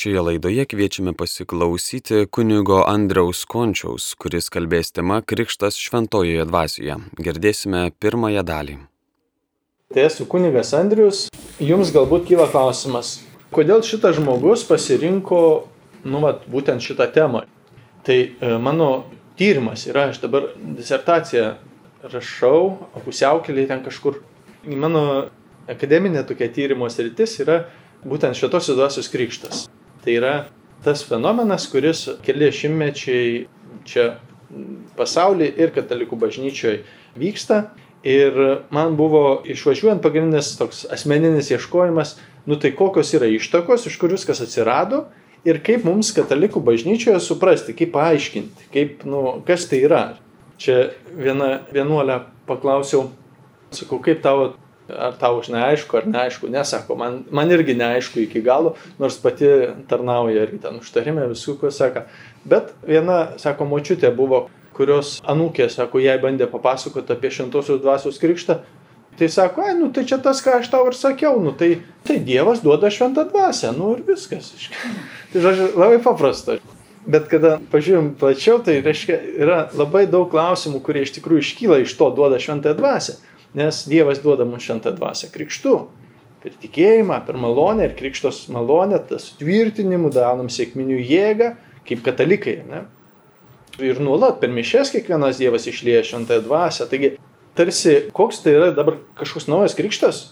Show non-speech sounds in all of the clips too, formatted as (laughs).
Šioje laidoje kviečiame pasiklausyti kunigo Andriaus Končiaus, kuris kalbės tema Krikštas šventojoje dvasioje. Girdėsime pirmąją dalį. Tai esu kunigas Andrius. Jums galbūt kyla klausimas, kodėl šitas žmogus pasirinko, nu, vat, būtent šitą temą. Tai e, mano tyrimas yra, aš dabar disertaciją rašau, pusiaukelį ten kažkur. Mano akademinė tokia tyrimo sritis yra būtent šitosios dvasios krikštas. Tai yra tas fenomenas, kuris keli šimtmečiai čia pasaulyje ir katalikų bažnyčioje vyksta. Ir man buvo išvažiuojant pagrindinis toks asmeninis ieškojimas, nu tai kokios yra ištakos, iš kur viskas atsirado ir kaip mums katalikų bažnyčioje suprasti, kaip paaiškinti, kaip, nu, kas tai yra. Čia viena vienuolė paklausiau, sakau, kaip tavo ar tau neaišku, ar neaišku, nesako, man, man irgi neaišku iki galo, nors pati tarnauja ir ten užtarime visų, ko sako. Bet viena, sako, močiutė buvo, kurios anūkė, sako, jai bandė papasakoti apie šventosios dvasios krikštą. Tai sako, ai, nu tai čia tas, ką aš tau ir sakiau, nu tai, tai Dievas duoda šventą dvasę, nu ir viskas. Tai žodžiu, labai paprasta. Bet kada pažiūrėjom plačiau, tai reiškia, yra labai daug klausimų, kurie iš tikrųjų iškyla iš to duoda šventą dvasę. Nes Dievas duoda mums šventą dvasę krikštu. Per tikėjimą, per malonę ir krikštos malonę, tas tvirtinimu daunam sėkminių jėgą, kaip katalikai. Ne? Ir nuolat per mišes kiekvienas Dievas išlieja šventąją dvasę. Taigi, tarsi, koks tai yra dabar kažkoks naujas krikštas?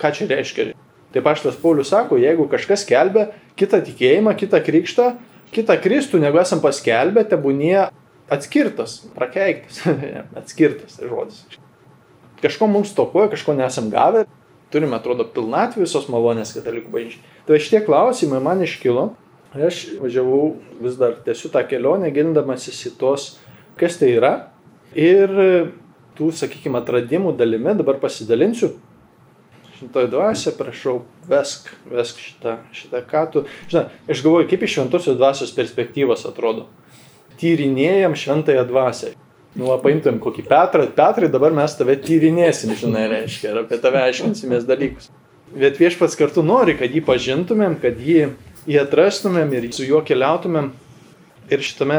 Ką čia reiškia? Taip Paštas Paulius sako, jeigu kažkas kelbė kitą tikėjimą, kitą krikštą, kitą Kristų, negu esam paskelbę, tebūnie atskirtas, prakeiktas, (laughs) atskirtas tai žodis kažko mums tokoja, kažko nesam gavę, turime, atrodo, pilnatvį visos malonės katalikų bažnyčiai. Tai šitie klausimai man iškilo. Aš važiavau vis dar tiesiu tą kelionę, gindamasis į tos, kas tai yra. Ir tų, sakykime, atradimų dalimi dabar pasidalinsiu. Šitoje dvasioje prašau, vesk, vesk šitą, šitą ką tu. Žinai, aš galvoju, kaip iš šventosios dvasios perspektyvos atrodo. Tyrinėjam šventąją dvasią. Nu, va, paimtum kokį Petrą, Petrai, dabar mes tave tyrinėsim, žinai, reiškia, ir apie tave aiškinsimės dalykus. Bet viešpats kartu nori, kad jį pažintumėm, kad jį, jį atrastumėm ir su juo keliautumėm. Ir šitame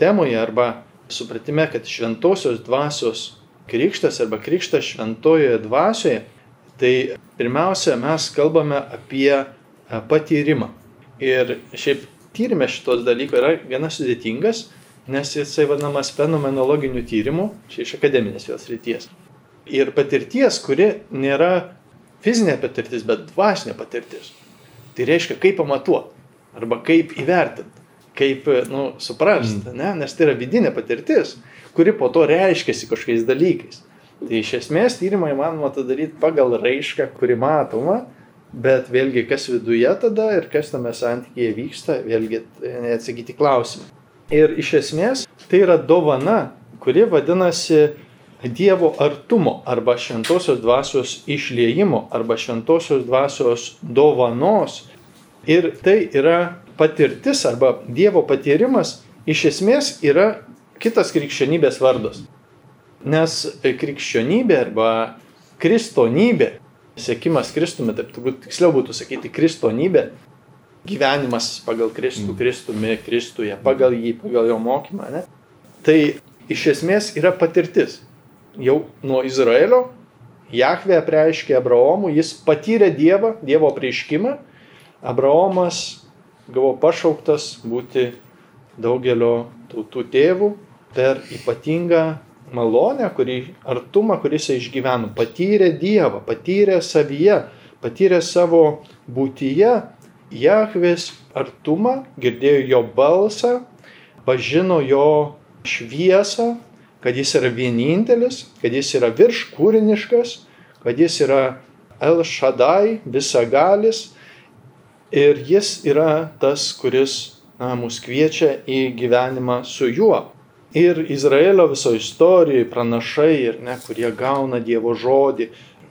temoje arba supratime, kad šventosios dvasios krikštas arba krikštas šventojoje dvasioje, tai pirmiausia, mes kalbame apie e, patyrimą. Ir šiaip tyrime šitos dalyko yra gana sudėtingas, nes jisai vadinamas fenomenologiniu tyrimu, čia iš akademinės jos ryties. Ir patirties, kuri nėra fizinė patirtis, bet dvasinė patirtis. Tai reiškia, kaip pamatuoti, arba kaip įvertinti, kaip, nu, suprasti, mm. ne? nes tai yra vidinė patirtis, kuri po to reiškiasi kažkokiais dalykais. Tai iš esmės tyrimą įmanoma tą daryti pagal raišką, kuri matoma, bet vėlgi kas viduje tada ir kas tame santykėje vyksta, vėlgi neatsakyti klausimą. Ir iš esmės tai yra dovana, kuri vadinasi Dievo artumo arba šventosios dvasios išliejimo arba šventosios dvasios dovanos. Ir tai yra patirtis arba Dievo patyrimas iš esmės yra kitas krikščionybės vardas. Nes krikščionybė arba kristonybė, sėkimas Kristumi, taip turbūt tiksliau būtų sakyti kristonybė, gyvenimas pagal Kristų. Kristumi, Kristuje, pagal jį, pagal jo mokymą. Ne? Tai iš esmės yra patirtis. Jau nuo Izraelio Jahve apreiškė Abraomui, jis patyrė Dievą, Dievo prieškimą. Abraomas buvo pašauktas būti daugelio tautų tėvų per ypatingą malonę, kurį, artumą, kuris jis išgyveno. Patyrė Dievą, patyrė savyje, patyrė savo būtyje Jahvės artumą, girdėjo jo balsą, pažino jo šviesą, kad jis yra vienintelis, kad jis yra virš kūriniškas, kad jis yra El Shaddai, visagalis ir jis yra tas, kuris na, mus kviečia į gyvenimą su juo. Ir Izraelio viso istorijoje pranašai ir ne, kurie gauna Dievo žodį,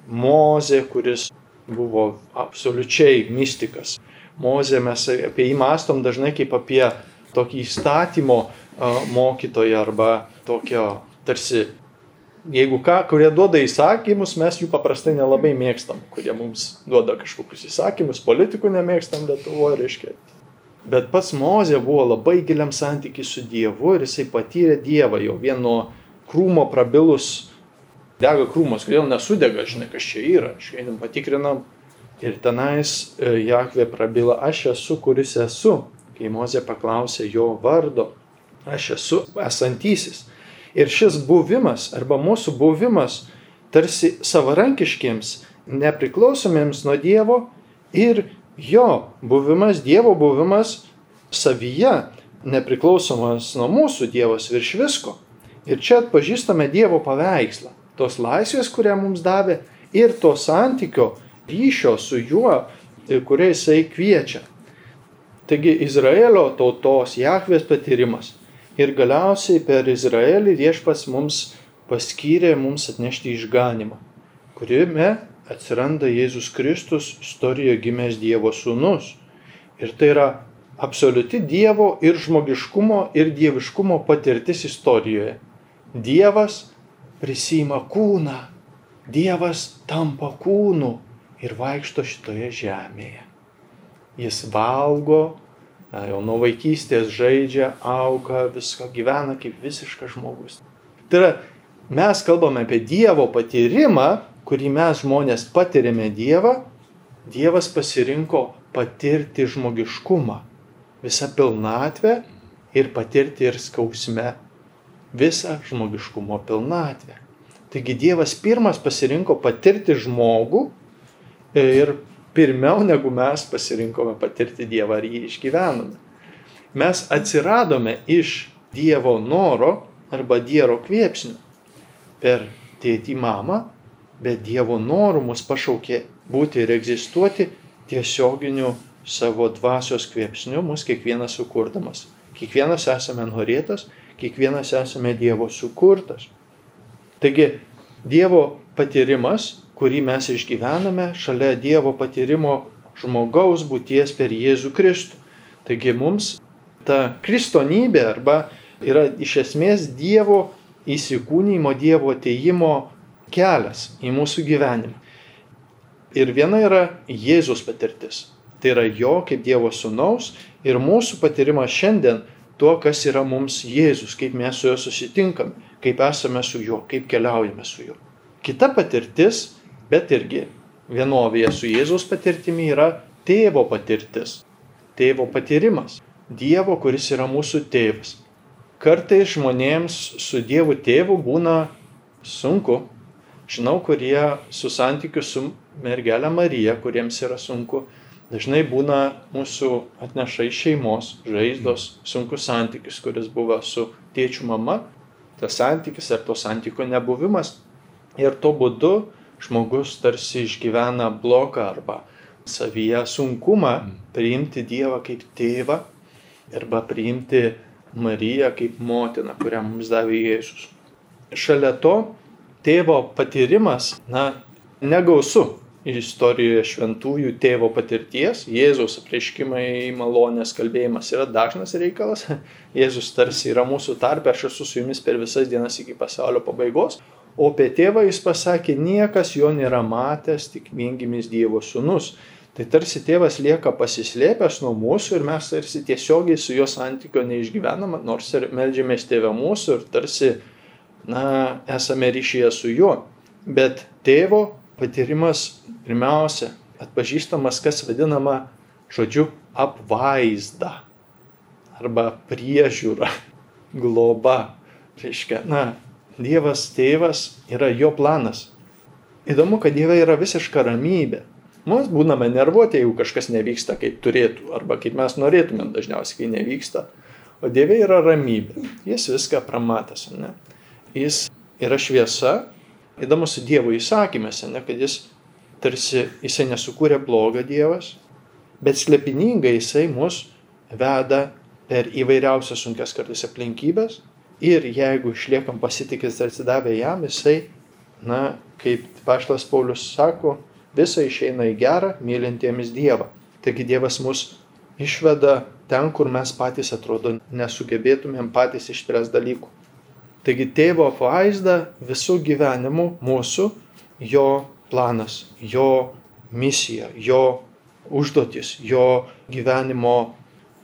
Mozė, kuris buvo absoliučiai mystikas, Mozė mes apie jį mastom dažnai kaip apie tokį įstatymo mokytoją arba tokio tarsi, jeigu ką, kurie duoda įsakymus, mes jų paprastai nelabai mėgstam, kurie mums duoda kažkokius įsakymus, politikų nemėgstam Lietuvoje, reiškia. Bet pats Mozė buvo labai giliam santykiai su Dievu ir jisai patyrė Dievą jau vieno krūmo prabilus, dega krūmas, kodėl nesudega, žinai, kas čia yra, šiandien patikrinam. Ir tenais e, Jakvė prabila, aš esu, kuris esu. Kai Mozė paklausė jo vardo, aš esu esantysis. Ir šis buvimas arba mūsų buvimas tarsi savarankiškiams, nepriklausomiems nuo Dievo ir jo buvimas, Dievo buvimas savyje, nepriklausomas nuo mūsų Dievas virš visko. Ir čia atpažįstame Dievo paveikslą. Tos laisvės, kurią mums davė, ir to santykio ryšio su juo, kuriai jisai kviečia. Taigi Izraelio tautos Jahvės patyrimas. Ir galiausiai per Izraelį viešpas mums paskyrė mums atnešti išganimą, kuriame atsiranda Jėzus Kristus, istorijoje gimęs Dievo sūnus. Ir tai yra absoliuti Dievo ir žmogiškumo ir dieviškumo patirtis istorijoje. Dievas prisima kūną, Dievas tampa kūnu ir vaikšto šitoje žemėje. Jis valgo, jau nuo vaikystės žaidžia, auga, visko gyvena kaip visiškas žmogus. Tai yra, mes kalbame apie Dievo patyrimą, kurį mes žmonės patiriame Dievą, Dievas pasirinko patirti žmogiškumą, visą pilnatvę ir patirti ir skausme visą žmogiškumo pilnatvę. Taigi Dievas pirmas pasirinko patirti žmogų ir pirmiau negu mes pasirinkome patirti Dievą ar jį išgyvenome. Mes atsiradome iš Dievo noro arba Dievo kviepsnio per tėtį mamą bet Dievo noru mus pašaukė būti ir egzistuoti tiesioginiu savo dvasios kvėpsniu, mus kiekvienas sukurdamas. Kiekvienas esame norėtas, kiekvienas esame Dievo sukurtas. Taigi, Dievo patyrimas, kurį mes išgyvename, šalia Dievo patyrimo žmogaus būties per Jėzų Kristų. Taigi mums ta kristonybė arba yra iš esmės Dievo įsikūnymo, Dievo ateimo kelias į mūsų gyvenimą. Ir viena yra Jėzus patirtis. Tai yra jo kaip Dievo sūnaus ir mūsų patyrimas šiandien tuo, kas yra mums Jėzus, kaip mes su juo susitinkame, kaip esame su juo, kaip keliaujame su juo. Kita patirtis, bet irgi vienovėje su Jėzus patirtimi yra tėvo patirtis. Tėvo patyrimas. Dievo, kuris yra mūsų tėvas. Kartais žmonėms su Dievu tėvu būna sunku, Žinau, kurie su santykiu su mergelė Marija, kuriems yra sunku, dažnai būna mūsų atneša iš šeimos žaizdos, sunkus santykis, kuris buvo su tėčių mama, tas santykis ar to santykio nebuvimas. Ir tuo būdu žmogus tarsi išgyvena bloką arba savyje sunkumą priimti Dievą kaip tėvą arba priimti Mariją kaip motiną, kurią mums davė Jėzus. Šalia to tėvo patyrimas, na, negausu istorijoje šventųjų tėvo patirties. Jėzaus apreiškimai, malonės kalbėjimas yra dažnas reikalas. (laughs) Jėzus tarsi yra mūsų tarpe, aš esu su jumis per visas dienas iki pasaulio pabaigos. O apie tėvą jis pasakė, niekas jo nėra matęs, tik viengimis Dievo sūnus. Tai tarsi tėvas lieka pasislėpęs nuo mūsų ir mes tarsi tiesiogiai su juo santykio neišgyvenam, nors ir melžiamės tėvę mūsų ir tarsi na, esame ryšyje su juo. Bet tėvo patyrimas pirmiausia atpažįstamas, kas vadinama žodžiu apvaizda arba priežiūra, globa. Reiškia, na, Dievas tėvas yra jo planas. Įdomu, kad Dieve yra visiška ramybė. Mums būname nervuoti, jeigu kažkas nevyksta kaip turėtų, arba kaip mes norėtumėm dažniausiai, kai nevyksta. O Dieve yra ramybė. Jis viską pramatęs, ne? jis yra šviesa, įdomus Dievo įsakymėse, ne, kad jis tarsi jisai nesukūrė blogą Dievas, bet slepiningai jisai mus veda per įvairiausias sunkias kartais aplinkybės ir jeigu išliekam pasitikęs ir atsidavę jam, jisai, na, kaip Paštas Paulius sako, visa išeina į gerą, mylintiemis Dievą. Taigi Dievas mus išveda ten, kur mes patys atrodo nesugebėtumėm patys išspręs dalykų. Taigi tėvo apvaizda visų gyvenimų mūsų, jo planas, jo misija, jo užduotis, jo gyvenimo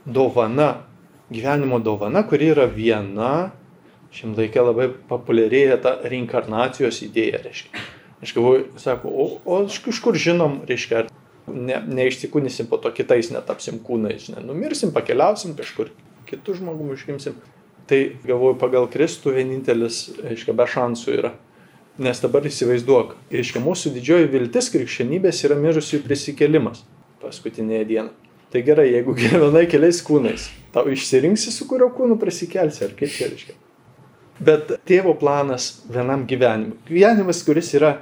dovana, gyvenimo dovana, kuri yra viena. Šiam laikė labai populiarėja ta reinkarnacijos idėja, reiškia. Aš galvoju, sako, o, o iš kur žinom, reiškia, ne, neišsikūnysim po to kitais netapsim kūnais, žinai, numirsim, pakeliausim kažkur, kitų žmogų užgimsim. Tai galvoju, pagal Kristų vienintelis, aiškiai, be šansų yra. Nes dabar įsivaizduok, aiškiai, mūsų didžioji viltis krikščionybės yra mirusiųjų prisikelimas paskutinėje dieną. Tai gerai, jeigu gyvenai keliais kūnais, tau išsirinksi, su kurio kūnu prisikelsi, ar kaip čia reiškia. Bet tėvo planas vienam gyvenimui. Gyvenimas, kuris yra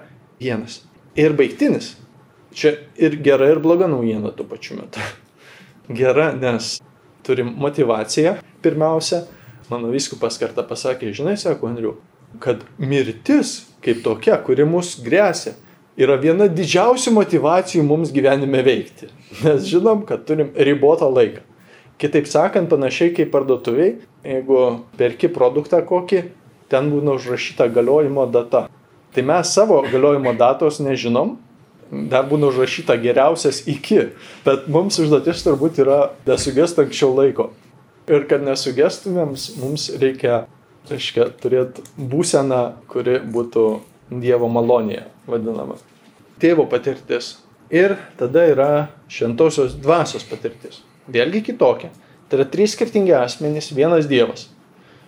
vienas. Ir baigtinis. Čia ir gera, ir bloga naujiena tuo pačiu metu. (laughs) Gera, nes turim motivaciją pirmiausia, mano viskupas kartą pasakė, žinai, sako Andriu, kad mirtis kaip tokia, kuri mus grėsia, yra viena didžiausių motivacijų mums gyvenime veikti. Nes žinom, kad turim ribotą laiką. Kitaip sakant, panašiai kaip parduotuviai, jeigu perki produktą kokį, ten būna užrašyta galiojimo data. Tai mes savo galiojimo datos nežinom, dar būna užrašyta geriausias iki, bet mums užduotis turbūt yra nesugest anksčiau laiko. Ir kad nesugestumėm, mums reikia, reiškia, turėti būseną, kuri būtų Dievo malonėje vadinama. Tėvo patirtis. Ir tada yra šventosios dvasios patirtis. Vėlgi kitokia. Tai yra trys skirtingi asmenys, vienas Dievas.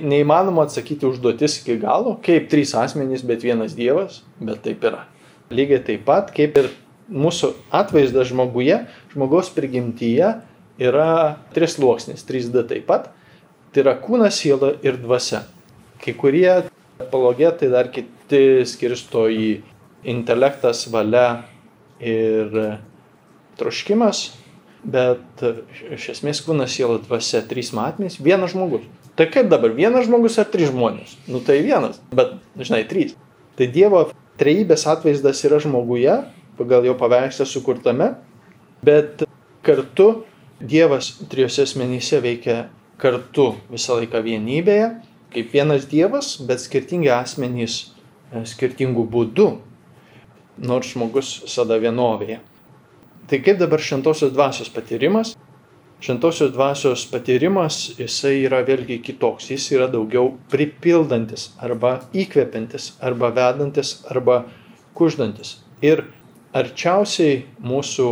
Neįmanoma atsakyti užduotis iki galo, kaip trys asmenys, bet vienas Dievas, bet taip yra. Lygiai taip pat, kaip ir mūsų atvaizdas žmoguje, žmogaus prigimtyje yra tris sluoksnis, 3D taip pat. Tai yra kūnas, siela ir dvasia. Kai kurie apologetai dar kiti skirsto į intelektas, valia ir troškimas, bet iš esmės kūnas, siela, dvasia, trys matmenys, vienas žmogus. Tai kaip dabar, vienas žmogus ar trys žmonės? Nu tai vienas, bet, žinai, trys. Tai Dievo trejybės atvaizdas yra žmoguje, pagal jo paveikslą sukurtame, bet kartu Dievas trijose asmenyse veikia kartu visą laiką vienybėje, kaip vienas Dievas, bet skirtingi asmenys e, skirtingų būdų, nors žmogus visada vienovėje. Tai kaip dabar šventosios dvasios patyrimas? Šventosios dvasios patyrimas, jisai yra vėlgi kitoks, jis yra daugiau pripildantis arba įkvepiantis, arba vedantis, arba kuždantis. Ir arčiausiai mūsų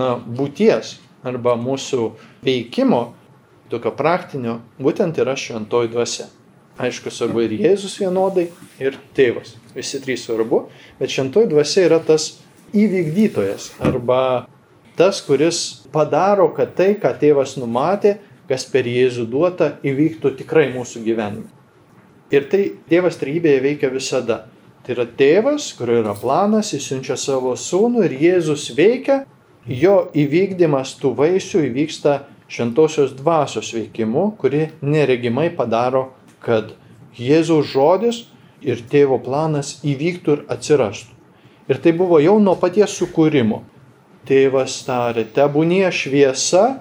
na, būties arba mūsų veikimo, tokio praktinio, būtent yra šventoji dvasia. Aišku, svarbu ir Jėzus vienodai, ir tėvas. Visi trys svarbu, bet šventoji dvasia yra tas įvykdytojas arba tas, kuris padaro, kad tai, ką tėvas numatė, kas per Jėzų duota, įvyktų tikrai mūsų gyvenime. Ir tai tėvas trybėje veikia visada. Tai yra tėvas, kurio yra planas, jis siunčia savo sūnų ir Jėzus veikia jo įvykdymas tų vaisių įvyksta šventosios dvasios veikimu, kuri neregimai padaro, kad Jėzaus žodis ir tėvo planas įvyktų ir atsirastų. Ir tai buvo jau nuo paties sukūrimo. Tėvas tarė, tebūnie šviesa,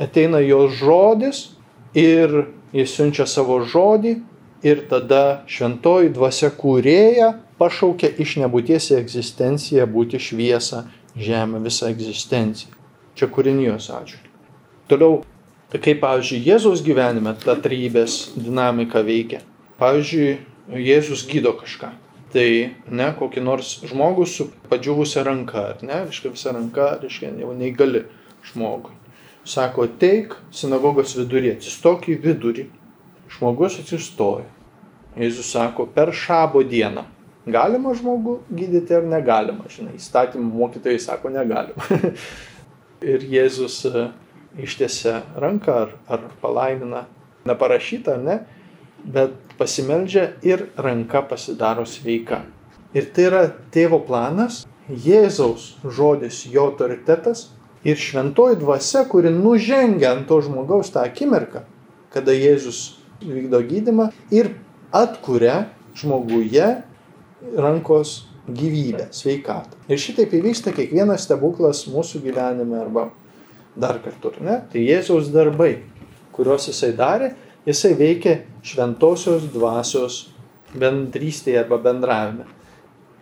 ateina jo žodis ir jis siunčia savo žodį ir tada šventoji dvasia kūrėja pašaukia iš nebūties į egzistenciją būti šviesą žemę, visą egzistenciją. Čia kūrinijos atžvilgiu. Toliau, kaip, pavyzdžiui, Jėzaus gyvenime ta trybės dinamika veikia. Pavyzdžiui, Jėzus gydo kažką. Tai ne kokį nors žmogų su padžiūvusia ranka, ar ne, reiškia visa ranka, reiškia jau neįgali žmogui. Sako, teik sinagogos viduryje, atsistok į vidurį. Žmogus atsistoja. Jėzus sako, per šabo dieną Galima žmogų gydyti ar negalima, žinai, įstatymų mokytojai sako negalima. (laughs) ir Jėzus e, ištiesia ranką ar, ar palaimina, neparašyta, ne, bet pasimeldžia ir ranka pasidaro sveika. Ir tai yra tėvo planas, Jėzaus žodis, jo autoritetas ir šventoji dvasia, kuri nužengia ant to žmogaus tą akimirką, kada Jėzus vykdo gydimą ir atkuria žmoguje rankos gyvybę, sveikatą. Ir šitaip įvyksta kiekvienas stebuklas mūsų gyvenime arba dar kartu, ne? Tai Jėzaus darbai, kuriuos jisai darė, jisai veikė šventosios dvasios bendrystėje arba bendravime.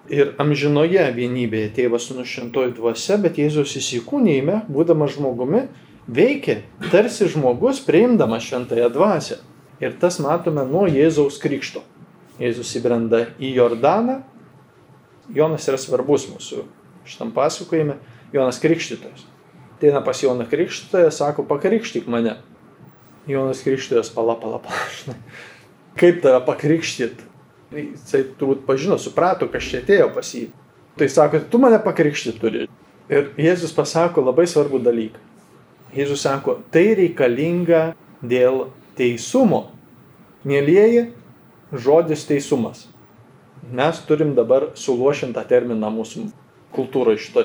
Ir amžinoje vienybėje tėvas su nušventoji dvasia, bet Jėzus įsikūnyme, būdamas žmogumi, veikia tarsi žmogus priimdamas šventąją dvasę. Ir tas matome nuo Jėzaus krikšto. Jėzus įbrenda į Jordaną. Jonas yra svarbus mūsų šitam pasakojime. Jonas Krikštytojas. Ateina pas Joną Krikštytoją, sako, pakrikštyk mane. Jonas Krikštytojas, pala, pala, pala. (laughs) Kaip tave pakrikštyt? Jisai turbūt pažino, suprato, kas čia atėjo pas jį. Tai sako, tu mane pakrikštyti turi. Ir Jėzus pasako labai svarbų dalyką. Jėzus sako, tai reikalinga dėl teisumo. Mėlyjeji, žodis teisumas. Mes turim dabar suluošintą terminą mūsų kultūroje šito.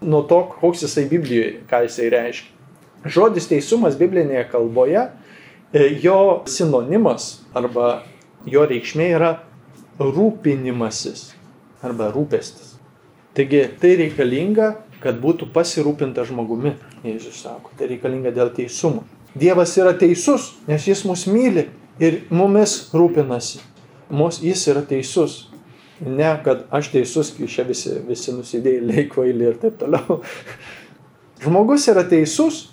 Nuo to, koks jisai Biblijoje, ką jisai reiškia. Žodis teisumas biblinėje kalboje, e, jo sinonimas arba jo reikšmė yra rūpinimasis arba rūpestis. Taigi tai reikalinga, kad būtų pasirūpinta žmogumi, Jėzus sako. Tai reikalinga dėl teisumo. Dievas yra teisus, nes jis mus myli ir mumis rūpinasi. Mus, jis yra teisus. Ne, kad aš teisus, kai čia visi, visi nusidėjai, kvaili ir taip toliau. (laughs) Žmogus yra teisus,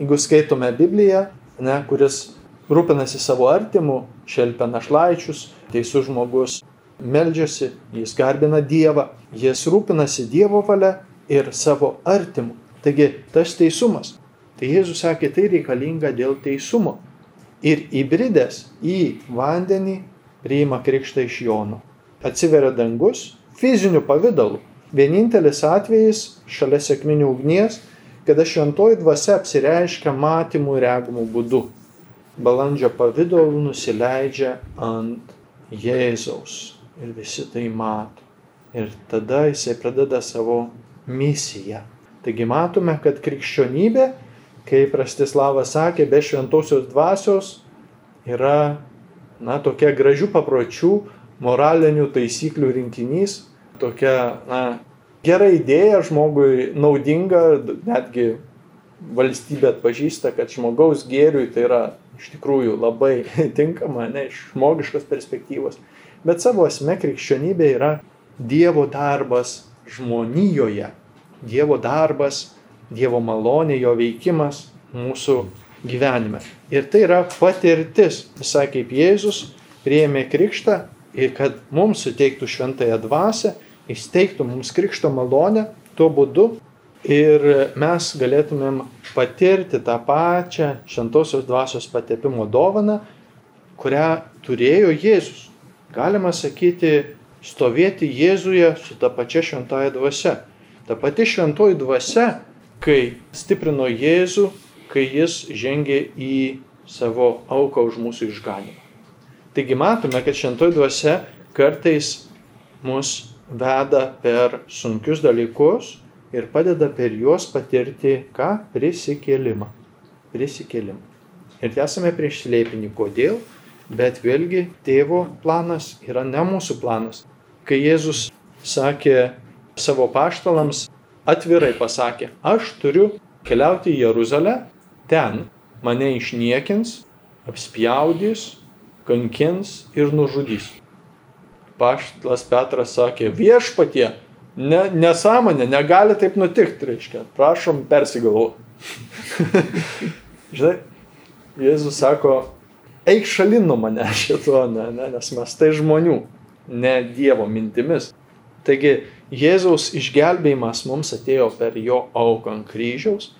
jeigu skaitome Bibliją, ne, kuris rūpinasi savo artimu, šelpia našlaičius, teisus žmogus meldžiasi, jis garbina Dievą, jis rūpinasi Dievo valia ir savo artimu. Taigi tas teisumas. Tai Jėzus sakė, tai reikalinga dėl teisumo. Ir įbridęs į vandenį priima krikštą iš Jono. Atsiveria dangus fiziniu pavydalu. Vienintelis atvejis šalia sėkminių ugnies, kada šventoji dvasia apsireiškia matymų ir regumų būdu balandžio pavydalu nusileidžia ant Jėzaus. Ir visi tai mato. Ir tada jisai pradeda savo misiją. Taigi matome, kad krikščionybė, kaip Rastislavas sakė, be šventosios dvasios yra, na, tokia gražių papročių, moralinių taisyklių rinkinys, tokia, na, gera idėja žmogui, naudinga, netgi valstybė atpažįsta, kad žmogaus gėriui tai yra iš tikrųjų labai (laughs) tinkama, ne iš žmogiškos perspektyvos, bet savo esme krikščionybė yra Dievo darbas žmonijoje, Dievo darbas, Dievo malonė, jo veikimas mūsų gyvenime. Ir tai yra patirtis, visai kaip Jėzus prieėmė krikštą ir kad mums suteiktų šventąją dvasę, įsteigtų mums krikšto malonę, tuo būdu ir mes galėtumėm patirti tą pačią šventosios dvasios patepimo dovaną, kurią turėjo Jėzus. Galima sakyti, stovėti Jėzuje su ta pačia šventąją dvasia. Ta pati šventoji dvasia, kai stiprino Jėzų, kai jis žengė į savo auką už mūsų išganimą. Taigi matome, kad šventoji dvasia kartais mus veda per sunkius dalykus, ir padeda per juos patirti ką? Prisikėlimą. Prisikėlimą. Ir esame prieš slėpinį. Kodėl? Bet vėlgi tėvo planas yra ne mūsų planas. Kai Jėzus sakė savo paštalams, atvirai pasakė, aš turiu keliauti į Jeruzalę, ten mane išniekins, apspjaudys, kankins ir nužudys. Paštalas Petras sakė, viešpatie, ne, nesąmonė, negali taip nutikti, reiškia. Prašom persigalvoti. (laughs) Žinai, Jėzus sako, eik šalin nuo mane (laughs) šito, ne, ne, nes mes tai žmonių, ne Dievo mintimis. Taigi Jėzaus išgelbėjimas mums atėjo per jo auką ant kryžiaus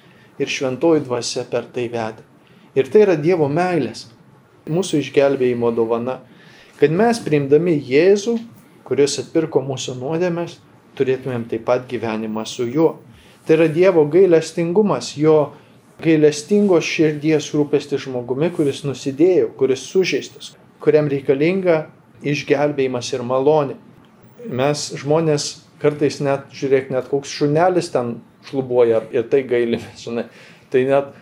ir šventoji dvasia per tai vedė. Ir tai yra Dievo meilės, mūsų išgelbėjimo dovana, kad mes priimdami Jėzų, kuris atpirko mūsų nuodėmės, turėtumėm taip pat gyvenimą su juo. Tai yra Dievo gailestingumas, jo gailestingos širdies rūpesti žmogumi, kuris nusidėjo, kuris sužeistas, kuriam reikalinga išgelbėjimas ir malonė. Mes žmonės kartais net, žiūrėk, net koks šunelis ten šlubuoja ir tai gailimės, (laughs) žinai. Tai net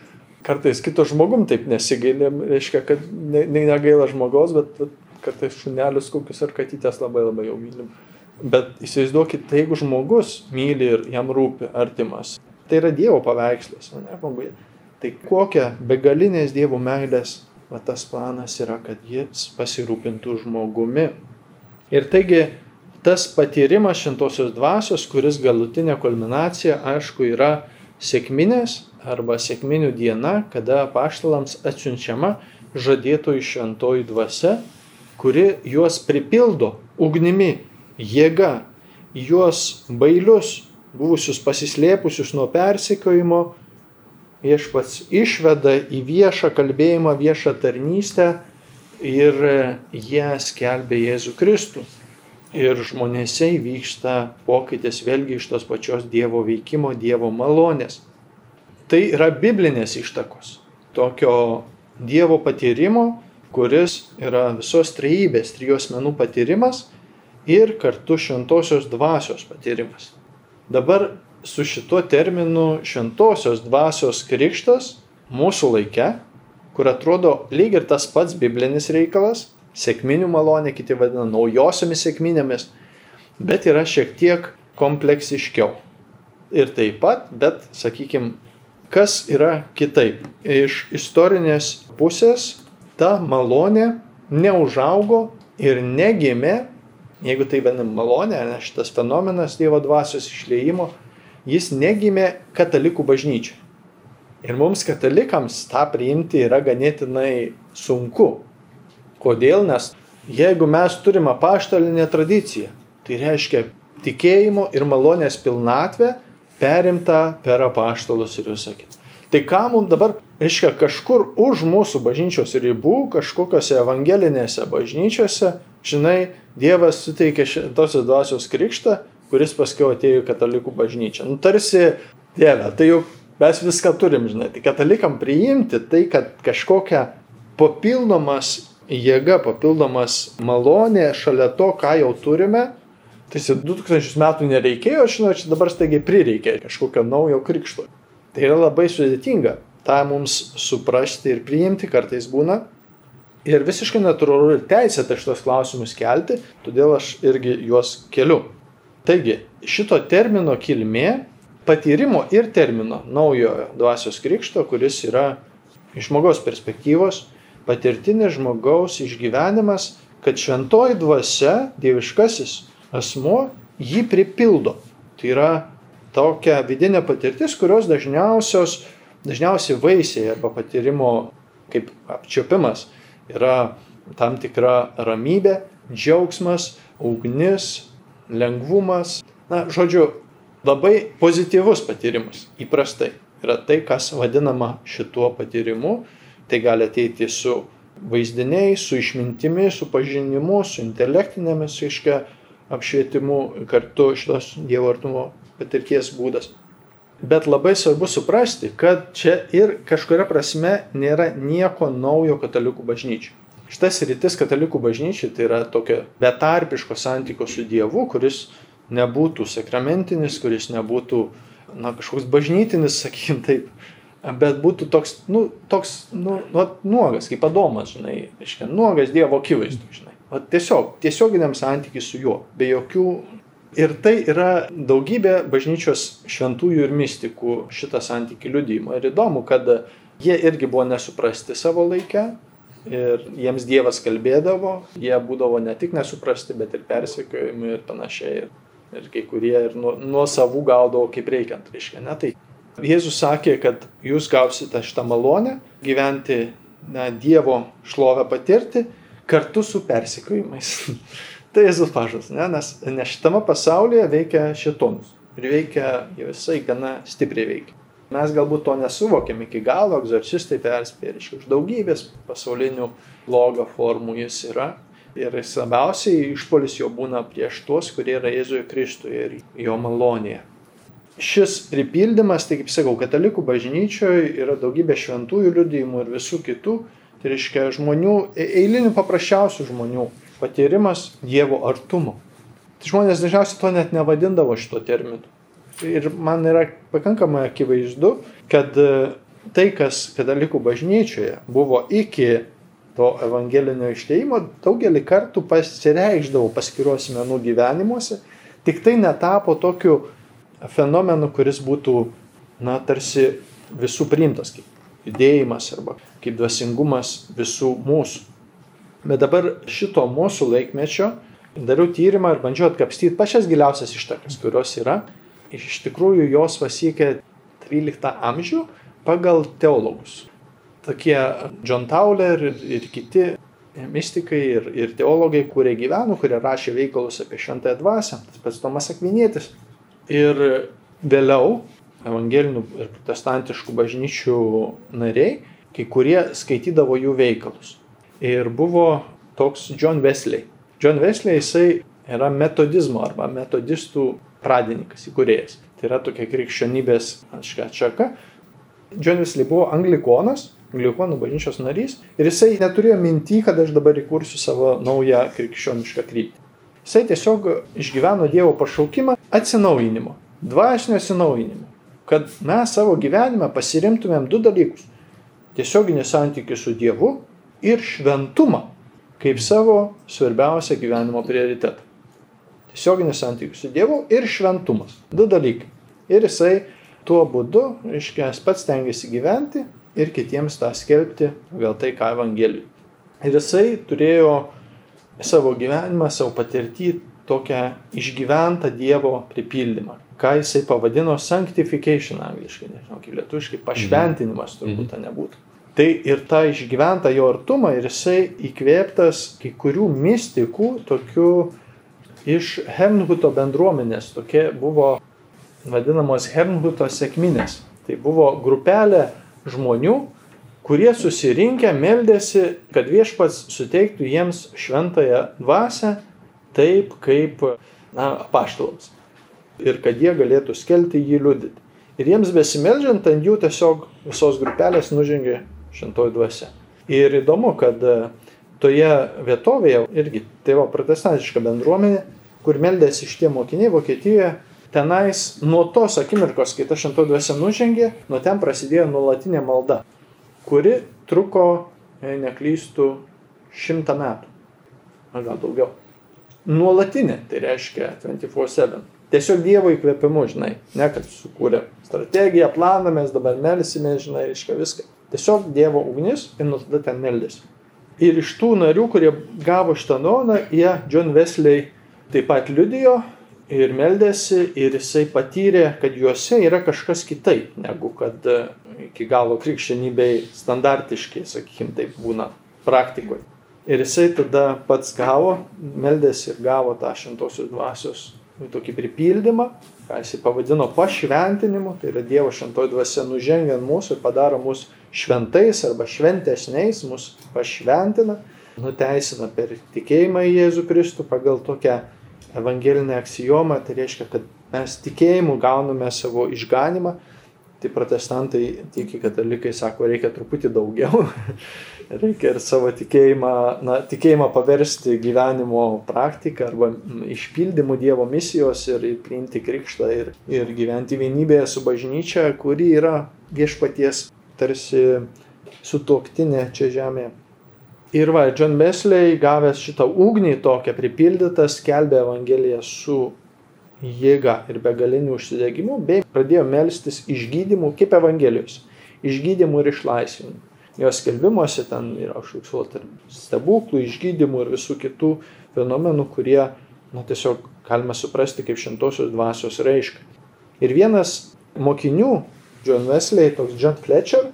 kartais kito žmogum taip nesigailim, reiškia, kad ne, ne negaila žmogaus, bet kartais šunelius kokius ar katytės labai labai jau mylim. Bet įsivaizduokit, tai jeigu žmogus myli ir jam rūpi artimas, tai yra Dievo paveikslas, ne, tai kokia begalinės Dievo meilės va, tas planas yra, kad jis pasirūpintų žmogumi. Ir taigi tas patyrimas šintosios dvasios, kuris galutinė kulminacija, aišku, yra sėkminės, arba sėkminių diena, kada paštalams atsiunčiama žadėtoji šventoji dvasia, kuri juos pripildo ugnimi, jėga, juos bailius, buvusius pasislėpusius nuo persekiojimo, viešpats išveda į viešą kalbėjimą, viešą tarnystę ir jie skelbia Jėzų Kristų. Ir žmonėse įvyksta pokytis vėlgi iš tos pačios Dievo veikimo, Dievo malonės. Tai yra biblinės ištakos. Tokio Dievo patyrimo, kuris yra visos trejybės, trijos menų patyrimas ir kartu šventosios dvasios patyrimas. Dabar su šituo terminu šventosios dvasios krikštas mūsų laike, kur atrodo lyg ir tas pats biblinis reikalas, sėkminių malonė, kiti vadina naujosiomis sėkminėmis, bet yra šiek tiek kompleksiškiau. Ir taip pat, bet sakykime, kas yra kitaip. Iš istorinės pusės ta malonė neužaugo ir negimė, jeigu tai vadinam malonė, ne šitas fenomenas Dievo dvasios išleimo, jis negimė katalikų bažnyčiai. Ir mums katalikams tą priimti yra ganėtinai sunku. Kodėl? Nes jeigu mes turime paštalinę tradiciją, tai reiškia tikėjimo ir malonės pilnatvę perimta per apaštalus ir visą kitą. Tai ką mums dabar, reiškia, kažkur už mūsų bažnyčios ribų, kažkokiose evangelinėse bažnyčiose, žinai, Dievas suteikė šitosios dvasios krikštą kuris paskiau atėjo į katalikų bažnyčią. Nu, tarsi, Dieve, tai jau mes viską turim, žinai, tai katalikam priimti tai, kad kažkokia papildomas jėga, papildomas malonė šalia to, ką jau turime, tai 2000 metų nereikėjo, žinau, čia dabar staigiai prireikė kažkokio naujo krikšto. Tai yra labai sudėtinga tą mums suprasti ir priimti kartais būna. Ir visiškai natūralu ir teisėta šitos klausimus kelti, todėl aš irgi juos keliu. Taigi, šito termino kilmė patyrimo ir termino naujojo dvasios krikšto, kuris yra iš žmogaus perspektyvos, patirtinis žmogaus išgyvenimas, kad šventoji dvasia, dieviškasis asmo jį pripildo. Tai yra tokia vidinė patirtis, kurios dažniausios, dažniausiai vaisiai arba patyrimo kaip apčiopimas yra tam tikra ramybė, džiaugsmas, ugnis, lengvumas. Na, žodžiu, labai pozityvus patyrimas įprastai yra tai, kas vadinama šituo patyrimu. Tai gali ateiti su vaizdiniais, su išmintimi, su pažinimu, su intelektinėmis, aiškia, apšvietimu kartu šitos Dievo artumo patirties būdas. Bet labai svarbu suprasti, kad čia ir kažkuria prasme nėra nieko naujo katalikų bažnyčiai. Šitas rytis katalikų bažnyčiai tai yra tokio betarpiško santykio su Dievu, kuris nebūtų sakramentinis, kuris nebūtų na, kažkoks bažnytinis, (laughs) sakykim taip, bet būtų toks, nu, toks, nu, nu, nuogas, kaip adomas, žinai, reiškia, nuogas Dievo akivaizdu, žinai. O tiesiog, tiesioginiam santykiui su juo, be jokių. Ir tai yra daugybė bažnyčios šventųjų ir mystikų šitą santykį liudymo. Ir įdomu, kad jie irgi buvo nesuprasti savo laikę, ir jiems Dievas kalbėdavo, jie būdavo ne tik nesuprasti, bet ir persekiojami ir panašiai. Ir, ir kai kurie ir nuo, nuo savų gaudavo kaip reikiant, reiškia. Ne, tai Jėzus sakė, kad jūs gausite šitą malonę gyventi na, Dievo šlovę patirti kartu su persekiojimais. (laughs) tai Jėzus pažas, ne? nes, nes šitame pasaulyje veikia šitonus ir veikia, visai gana stipriai veikia. Mes galbūt to nesuvokiam iki galo, egzorcistai perspėja, reiškia, už daugybės pasaulinių blogio formų jis yra. Ir svarbiausiai išpolis jo būna prieš tuos, kurie yra Jėzuje Kristuje ir jo malonėje. Šis pripildymas, tai kaip sakau, katalikų bažnyčioje yra daugybė šventųjų liudijimų ir visų kitų, tai reiškia žmonių, e, eilinių paprasčiausių žmonių patyrimas Dievo artumo. Tai žmonės dažniausiai to net nevadindavo šito terminu ir man yra pakankamai akivaizdu, kad e, tai, kas katalikų bažnyčioje buvo iki to evangelinio išteimo, daugelį kartų pasireikždavo paskiros menų gyvenimuose, tik tai netapo tokiu fenomenu, kuris būtų, na, tarsi visų priimtas kaip judėjimas arba kaip dvasingumas visų mūsų. Bet dabar šito mūsų laikmečio dariau tyrimą ir bandžiau atkapstyti pačias giliausias ištakas, kurios yra iš tikrųjų jos pasiekė 13 amžių, pagal teologus. Tokie John Tauler ir, kiti mystikai ir, ir teologai, kurie gyveno, kurie rašė veikalus apie šventąją dvasę, tas pats Tomas Akvinėtis. Ir vėliau evangelinių ir protestantiškų bažnyčių nariai, kai kurie skaitydavo jų veikalus. Ir buvo toks John Wesley. John Wesley jisai yra metodizmo arba metodistų pradininkas, įkūrėjas. Tai yra tokia krikščionybės atšaka. John Wesley buvo anglikonas, anglikonų bažnyčios narys ir jisai neturėjo minti, kad aš dabar įkursiu savo naują krikščionišką kryptį. Jisai tiesiog išgyveno Dievo pašaukimą atsinaujinimo, dvasinio atsinaujinimo, kad mes savo gyvenime pasirimtumėm du dalykus - tiesioginį santykių su Dievu ir šventumą kaip savo svarbiausią gyvenimo prioritetą. Tiesioginis santykių su Dievu ir šventumas. Du dalykai. Ir jisai tuo būdu, reiškia, pats tengiasi gyventi ir kitiems tą skelbti gal tai, ką Evangelijai. Ir jisai turėjo savo gyvenimą, savo patirtį tokią išgyventą Dievo pripildymą, ką jisai pavadino sanctification angliškai, nežinau, kaip lietuviškai, pašventinimas turbūt tai nebūtų. Tai ir tą išgyventą jo artumą ir jisai įkvėptas kai kurių mystikų, tokių iš Hernhuto bendruomenės, tokie buvo vadinamos Hernhuto sėkminės. Tai buvo grupelė žmonių, kurie susirinkę meldėsi, kad viešpats suteiktų jiems šventąją dvasę taip kaip na, paštalams. Ir kad jie galėtų skelti jį liudyti. Ir jiems besimeldžiant ant jų tiesiog visos grupelės nužengė šventoji dvasia. Ir įdomu, kad e, toje vietovėje irgi tai buvo protestantiška bendruomenė, kur meldėsi šitie mokiniai Vokietijoje, tenais nuo tos akimirkos, kai ta šventoji dvasia nužengė, nuo ten prasidėjo nuolatinė malda, kuri truko, jei neklystų, šimtą metų. Ar gal daugiau. Nuolatinė, tai reiškia 24-7. Tiesiog Dievo įkvėpimu, žinai, ne kad sukūrė strategiją, planą, mes dabar melsime, žinai, reiškia viską. Tiesiog Dievo ugnis ir nuo tada ten meldėsi. Ir iš tų narių, kurie gavo šitą nuomonę, jie John Wesley taip pat liudijo, ir meldėsi ir jisai patyrė, kad juose yra kažkas kitaip, negu kad e, iki galo krikščionybei standartiškai, sakykim, taip būna praktikoje. Ir jisai tada pats gavo, meldėsi ir gavo tą šventosios dvasios tokį pripildymą, ką jisai pavadino pašventinimu, tai yra Dievo šventoji dvasia nužengia ant mūsų ir padaro mus šventais arba šventesniais, mus pašventina, nuteisina per tikėjimą į Jėzų Kristų pagal tokią evangelinė aksijoma, tai reiškia, kad mes tikėjimu gauname savo išganimą, tai protestantai, tiki katalikai sako, reikia truputį daugiau, (laughs) reikia ir savo tikėjimą, na, tikėjimą paversti gyvenimo praktiką arba išpildymu Dievo misijos ir, ir priimti krikštą ir, ir gyventi vienybėje su bažnyčia, kuri yra viešpaties tarsi sutoktinė čia žemėje. Ir va, John Wesley, gavęs šitą ugnį tokią pripildytą, skelbė Evangeliją su jėga ir begaliniu užsidegimu, bei pradėjo melstis išgydymu kaip Evangelijos. Išgydymu ir išlaisvinimu. Jos skelbimuose ten yra užfiksuota stebuklų, išgydymų ir visų kitų fenomenų, kurie, na, tiesiog galime suprasti kaip šimtosios dvasios reiškia. Ir vienas mokinių, John Wesley, toks John Fletcher,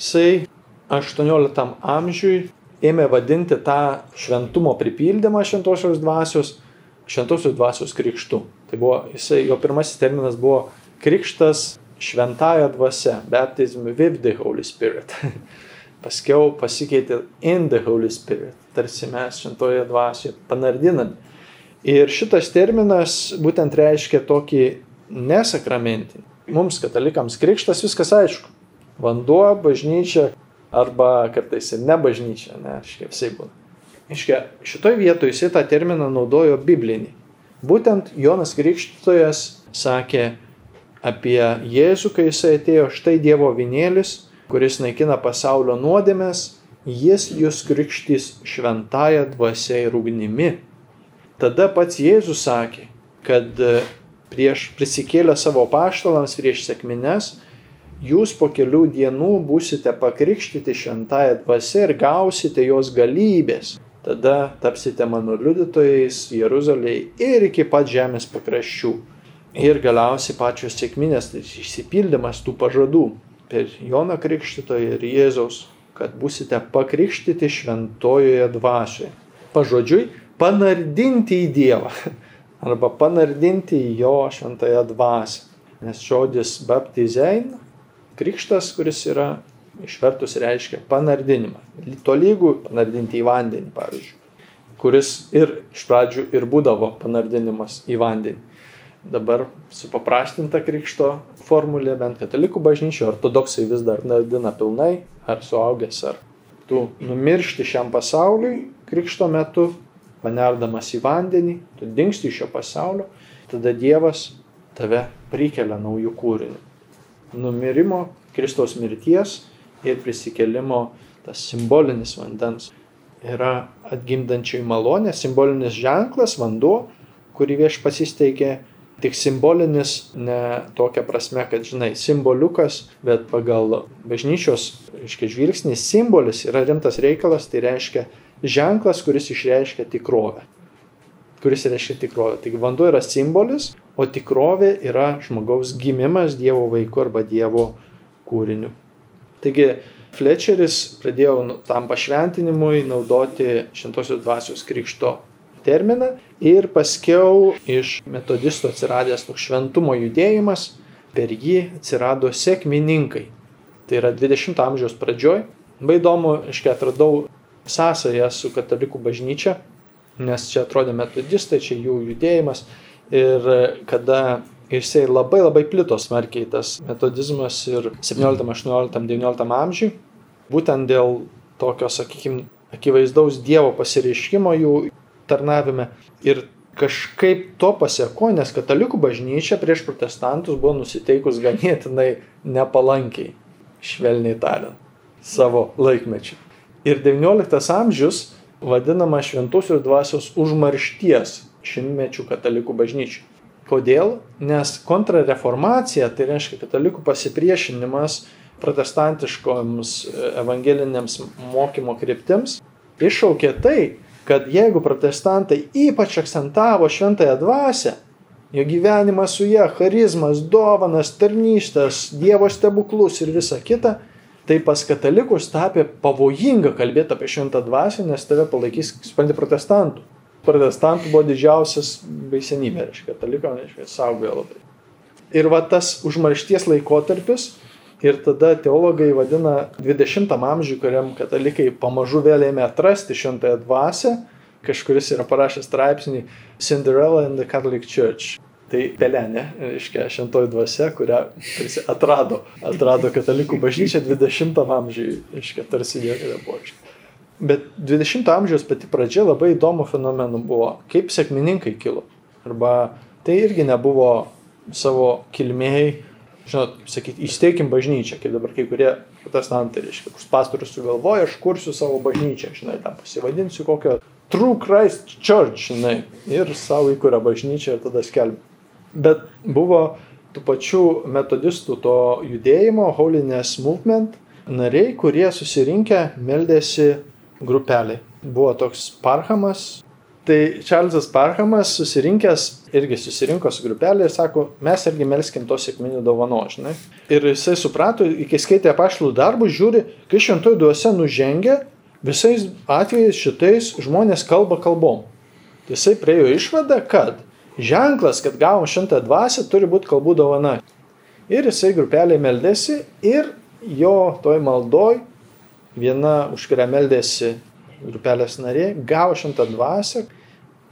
jisai 18 amžiui ėmė vadinti tą šventumo pripildymą šventosios dvasios šventosios dvasios krikštu. Tai buvo, jisai, jo pirmasis terminas buvo krikštas šventąją dvasę, baptism with the Holy Spirit. (laughs) Paskiau pasikeitė in the Holy Spirit, tarsi mes šventoje dvasioje panardinami. Ir šitas terminas būtent reiškia tokį nesakramentinį. Mums, katalikams, krikštas viskas aišku. Vanduo, bažnyčia, arba kartais ir ne bažnyčia, ne, šiaip visai būna. Iškia, šitoj vietoje jisai tą terminą naudojo biblinį. Būtent Jonas Krikštytojas sakė apie Jėzų, kai jisai atėjo, štai Dievo vinėlis, kuris naikina pasaulio nuodėmės, jis jūs krikštys šventąją dvasia ir ugnimi. Tada pats Jėzus sakė, kad prieš prisikėlę savo paštalams, prieš sėkmines, jūs po kelių dienų būsite pakrikštyti šventąją dvasę ir gausite jos galybės. Tada tapsite mano liudytojais Jeruzalėje ir iki pat žemės pakraščių. Ir galiausiai pačios sėkminės tai išsipildymas tų pažadų, per Joną Krikštytoją ir Jėzaus, kad busite pakrikštyti šventojoje dvasioje. Pažodžiui, panardinti į Dievą (laughs) arba panardinti į Jo šventąją dvasią. Nes žodis baptizein, krikštas, kuris yra išvertus reiškia panardinimą. Tolygų panardinti į vandenį, pavyzdžiui, kuris ir iš pradžių ir būdavo panardinimas į vandenį. Dabar supaprastinta krikšto formulė, bent katalikų bažnyčio, ortodoksai vis dar nardina pilnai, ar suaugęs, ar tu numiršti šiam pasauliui krikšto metu, panerdamas į vandenį, tu dinksti iš šio pasaulio, tada Dievas tave prikelia naujų kūrinių. Numirimo, Kristaus mirties ir prisikelimo tas simbolinis vandens yra atgimdančiai malonė, simbolinis ženklas, vanduo, kurį viešpats įsteigė, tik simbolinis ne tokia prasme, kad, žinai, simboliukas, bet pagal bažnyčios, reiškia, žvilgsnis, simbolis yra rimtas reikalas, tai reiškia ženklas, kuris išreiškia tikrovę. Kuris reiškia tikrovę. Taigi vanduo yra simbolis, o tikrovė yra žmogaus gimimas Dievo vaiku arba Dievo kūriniu. Taigi Fletcheris pradėjo nu, tam pašventinimui naudoti šventosios dvasios krikšto terminą ir paskiau iš metodistų atsiradęs toks šventumo judėjimas, per jį atsirado sėkmininkai. Tai yra 20 amžiaus pradžioj. Labai įdomu, aš atradau sąsąją su katalikų bažnyčia, nes čia atrodė metodistai, čia jų judėjimas. Ir kada jisai labai labai plito smarkiai tas metodizmas ir 17, 18, 19 amžiui, būtent dėl tokio, sakykime, akivaizdaus Dievo pasireiškimo jų tarnavime. Ir kažkaip to pasieko, nes katalikų bažnyčia prieš protestantus buvo nusiteikus ganėtinai nepalankiai, švelniai tariant, savo laikmečiu. Ir XIX amžius vadinama šventosios dvasios užmaršties šimtmečių katalikų bažnyčių. Kodėl? Nes kontrareformacija, tai reiškia katalikų pasipriešinimas protestantiškoms evangeliniams mokymo kryptims, iššaukė tai, kad jeigu protestantai ypač akcentavo šventąją dvasę, jo gyvenimą su ją, charizmas, dovanas, tarnystės, Dievo stebuklus ir visa kita, tai pas katalikus tapė pavojinga kalbėti apie šventą dvasę, nes tave palaikys, supranti, protestantų protestantų buvo didžiausias baisenybė, reiškia, kataliko, reiškia, saugojo labai. Ir va tas užmaršties laikotarpis, ir tada teologai vadina 20 amžių, kuriam katalikai pamažu vėl ėmė atrasti šventąją dvasę, kažkuris yra parašęs straipsnį Cinderella in the Catholic Church. Tai pelenė, reiškia, šventoji dvasia, kurią tarsi atrado, atrado katalikų bažnyčia 20 amžiui, reiškia, tarsi niekada buvo. Bet 20 amžiaus pati pradžia labai įdomų fenomenų buvo, kaip sėkmininkai kilo. Arba tai irgi nebuvo savo kilmėjai, žinot, sakyti, įsteikim bažnyčią, kaip dabar kai kurie protestantai, reiškia, kus pastorius sugalvoja, aš kursiu savo bažnyčią, žinai, tam pasivadinsiu kokio True Christ Church, žinai, ir savo įkuria bažnyčią ir tada skelbia. Bet buvo tų pačių metodistų to judėjimo, Holiness Movement, nariai, kurie susirinkę meldėsi grupeliai. Buvo toks Parhamas. Tai Čarlzas Parhamas susirinkęs irgi susirinko su grupelė ir sako, mes irgi melskim to sėkminių dovano, žinai. Ir jisai suprato, kai skaitė apaštalų darbus, žiūri, kai šventoji duose nužengia, visais atvejais šitais žmonės kalba kalbom. Tai jisai priejo išvadą, kad ženklas, kad gavom šimtą dvasę, turi būti kalbų dovana. Ir jisai grupelė meldėsi ir jo toj maldoj viena, už kurią meldėsi grupelės narė, gavo šimtą dvasę,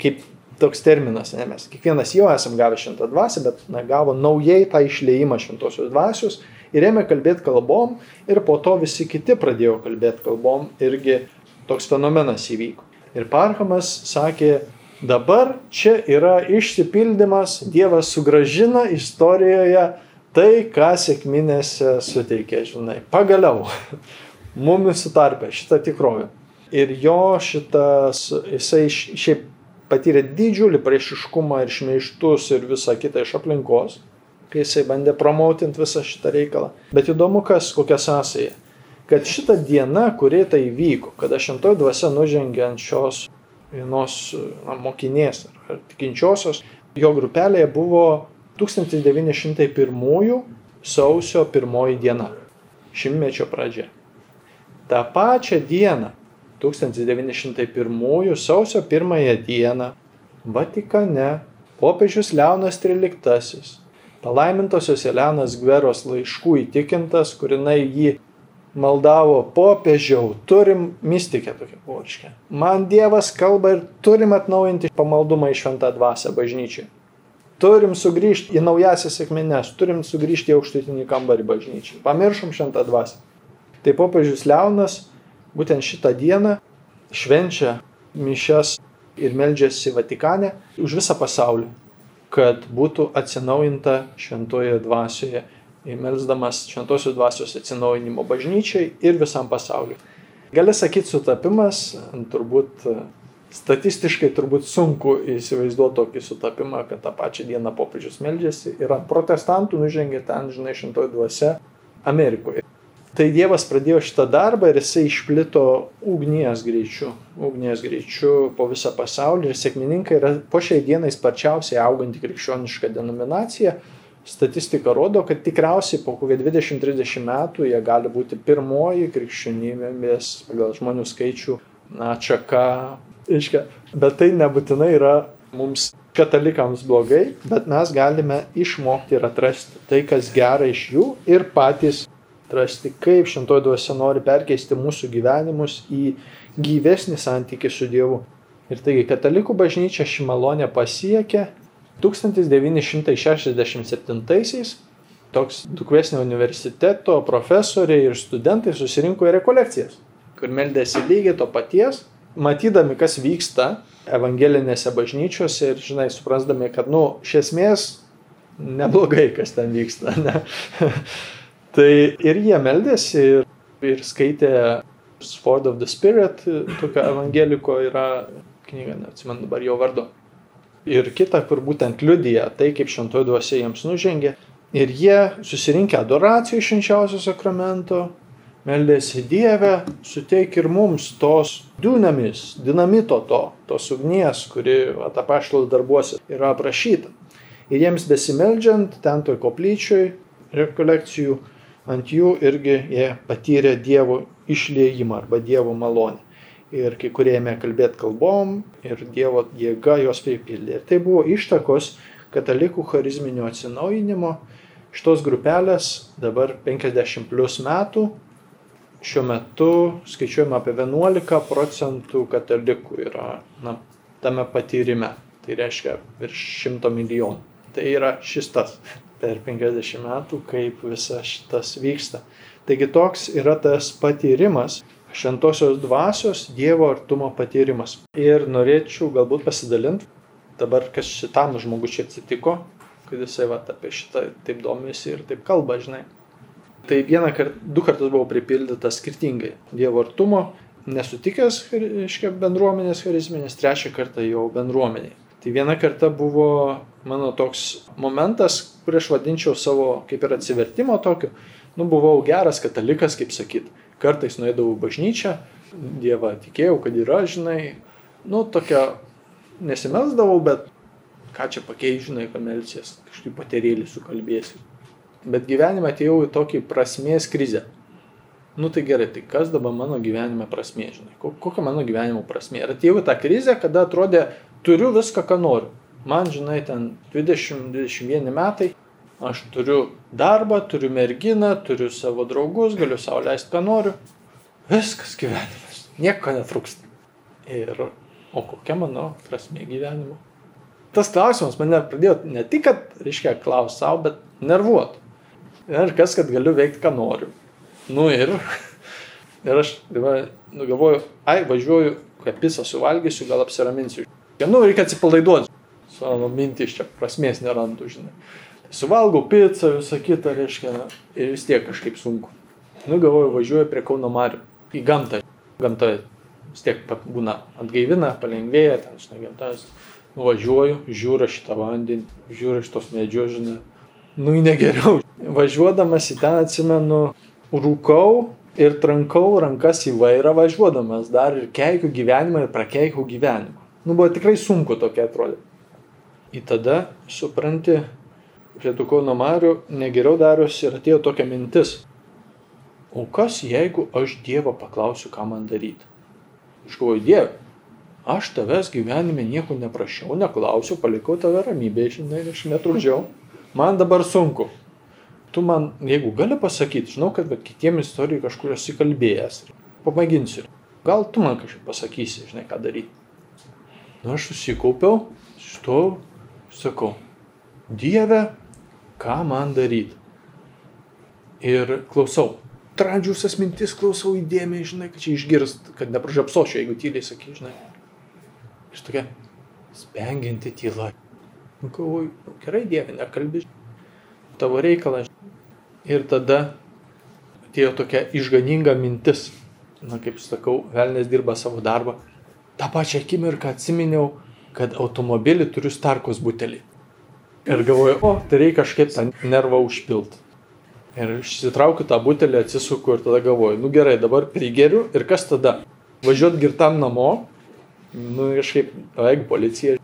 kaip toks terminas, ne, mes kiekvienas jau esam gavę šimtą dvasę, bet na, gavo naujai tą išleimą šimtosios dvasios ir ėmė kalbėti kalbom ir po to visi kiti pradėjo kalbėti kalbom, irgi toks fenomenas įvyko. Ir Parhamas sakė, dabar čia yra išsipildymas, Dievas sugražina istorijoje tai, ką sėkminėse suteikė, žinai, pagaliau mumis sutarpę šitą tikrovę. Ir jo šitas, jisai šiaip patyrė didžiulį priešiškumą ir šmeištus ir visą kitą iš aplinkos, kai jisai bandė promautinti visą šitą reikalą. Bet įdomu, kas, kokia sąsaja. Kad šita diena, kurie tai vyko, kada šimtoji dvasia nužengė ant šios vienos na, mokinės ar tikinčiosios, jo grupelėje buvo 1901 sausio pirmoji diena. šimtmečio pradžia. Ta pačią dieną, 1901 sausio 1 dieną, Vatikane popiežius Leonas XIII, palaimintosios Elenos Gveros laiškų įtikintas, kur jinai jį maldavo popiežiau, turim mystikę tokią poriškę. Man Dievas kalba ir turim atnaujinti pamaldumą į šventą dvasę bažnyčiai. Turim sugrįžti į naujasias sėkmines, turim sugrįžti į aukštutinį kambarį bažnyčiai. Pamiršom šventą dvasę. Tai popiežius Leonas būtent šitą dieną švenčia mišes ir meldžiasi Vatikane už visą pasaulį, kad būtų atsinaujinta šventoje dvasioje melsdamas šventosios dvasios atsinaujinimo bažnyčiai ir visam pasauliu. Gali sakyti sutapimas, turbūt statistiškai turbūt sunku įsivaizduoti tokį sutapimą, kad tą pačią dieną popiežius meldžiasi ir ant protestantų nužengė ten, žinai, šventoji dvasia Amerikoje. Tai Dievas pradėjo šitą darbą ir jisai išplito ugnies greičiu, ugnies greičiu po visą pasaulį ir sėkmininkai yra po šiai dienai sparčiausiai auganti krikščioniška denominacija statistika rodo, kad tikriausiai po kokią 20-30 metų jie gali būti pirmoji krikščionybės pagal žmonių skaičių atšaka. Bet tai nebūtinai yra mums katalikams blogai, bet mes galime išmokti ir atrasti tai, kas gera iš jų ir patys atrasti, kaip šintoji dvasia nori perkeisti mūsų gyvenimus į gyvesnį santykį su Dievu. Ir taigi katalikų bažnyčia šį malonę pasiekė 1967-aisiais toks Dukvesnio universiteto profesoriai ir studentai susirinko į rekolekcijas, kur meldėsi lygiai to paties, matydami, kas vyksta evangelinėse bažnyčiose ir, žinai, suprasdami, kad, nu, iš esmės neblogai, kas ten vyksta. Ne? (laughs) tai ir jie meldėsi ir, ir skaitė Sword of the Spirit, tokio evangeliko yra knyga, neatsimenu dabar jo vardu ir kita, kur būtent liudija tai, kaip šventoji dvasia jiems nužengė. Ir jie susirinkę adoracijų švenčiausio sakramento, meldėsi Dievę, suteik ir mums tos dunamis, dinamito to, tos ugnies, kuri atapaštalos darbuose yra aprašyta. Ir jiems besimeldžiant, ten toj koplyčioj rekolekcijų, ant jų irgi jie patyrė Dievo išliejimą arba Dievo malonę ir kai kurie ėmė kalbėti kalbom ir Dievo jėga jos pripildė. Ir tai buvo ištakos katalikų charizminio atsinaujinimo. Šitos grupelės dabar 50 plus metų, šiuo metu skaičiuojama apie 11 procentų katalikų yra na, tame patyrime. Tai reiškia virš 100 milijonų. Tai yra šis tas per 50 metų, kaip visa šitas vyksta. Taigi toks yra tas patyrimas šventosios dvasios Dievo artumo patyrimas. Ir norėčiau galbūt pasidalinti dabar, kas šitam žmogus čia atsitiko, kad jisai va, apie šitą taip domisi ir taip kalba, žinai. Tai vieną kartą, du kartus buvau pripildytas skirtingai Dievo artumo, nesutikęs, reiškia, bendruomenės charizminės, trečią kartą jau bendruomeniai. Tai viena karta buvo mano toks momentas, kurį aš vadinčiau savo kaip ir atsivertimo tokiu. Nu, buvau geras katalikas, kaip sakyt kartais nuėdavau bažnyčią, Dievą tikėjau, kad yra, žinai, nu, tokia nesimelsdavau, bet ką čia pakeiai, žinai, pamelsies, kažkaip paterėlį sukalbėsiu. Bet gyvenime atėjau į tokį prasmės krizę. Nu tai gerai, tai kas dabar mano gyvenime prasmė, žinai, kokia mano gyvenimo prasmė. Ir atėjau į tą krizę, kada atrodė, turiu viską, ką noriu. Man, žinai, ten 20-21 metai, Aš turiu darbą, turiu merginą, turiu savo draugus, galiu savo leisti, ką noriu. Viskas gyvenimas. Nieko netrūksta. Ir, o kokia mano prasme gyvenimo? Tas klausimas mane pradėjo ne tik, kad, reiškia, klaus savo, bet nervuot. Ir kas, kad galiu veikti, ką noriu. Nu ir, (laughs) ir aš va, nu, galvoju, ai, važiuoju, kai pisą suvalgysiu, gal apsiraminsiu. Ja, nu, reikia atsipalaiduoti. Savo mintį iš čia prasmės nerandu, žinai suvalgau pizzą, visą kitą, reiškia, ir vis tiek kažkaip sunku. Nu, galvoju, važiuoju prie Kauno Marių, į gamtą. Gamta vis tiek būna atgaivina, palengvėja, ten, žinai, gamtas. Nuvažiuoju, žiūriu šitą vandenį, žiūriu šitos medžios, žinai. Nu, negeriau. Važiuodamas į ten atsimenu, rūkau ir trankau rankas į vairą važiuodamas, dar ir keikiu gyvenimą ir prakeikau gyvenimą. Nu, buvo tikrai sunku tokia atrodė. Į tada supranti, prie tų Kauno Marių negeriau darosi ir atėjo tokia mintis. o kas jeigu aš Dievo paklausiu, ką man daryti? Aš galvoju, Dieve, aš tavęs gyvenime nieko neprašiau, neklausiau, palikau tave ramybėje, žinai, aš netrukdžiau. Man dabar sunku. Tu man, jeigu gali pasakyti, žinau, kad kitiem istorijų kažkur esi kalbėjęs. Pamėginsiu. Gal tu man kažkaip pasakysi, žinai, ką daryti. Na, aš susikaupiau, štou, sakau, Dieve, ką man daryti? Ir klausau. Trandžiusias mintis klausau įdėmiai, žinai, kad čia išgirst, kad nepražiapsočiau, jeigu tyliai sakai, žinai. Iš tokia spengianti tyla. Nu, galvoju, nu, gerai Dieve, nekalbi, tavo reikalas. Ir tada atėjo tokia išganinga mintis. Na, kaip sakau, velnės dirba savo darbą. Ta pačią akimirką atsiminiau, kad automobilį turiu Starkos butelį. Ir galvoju, o, tai reikia kažkaip tą nervą užpilti. Ir išsitraukiu tą butelį, atsisuku ir tada galvoju, nu gerai, dabar prigeriu ir kas tada? Važiuot girtam namo, nu kažkaip, beveik policija.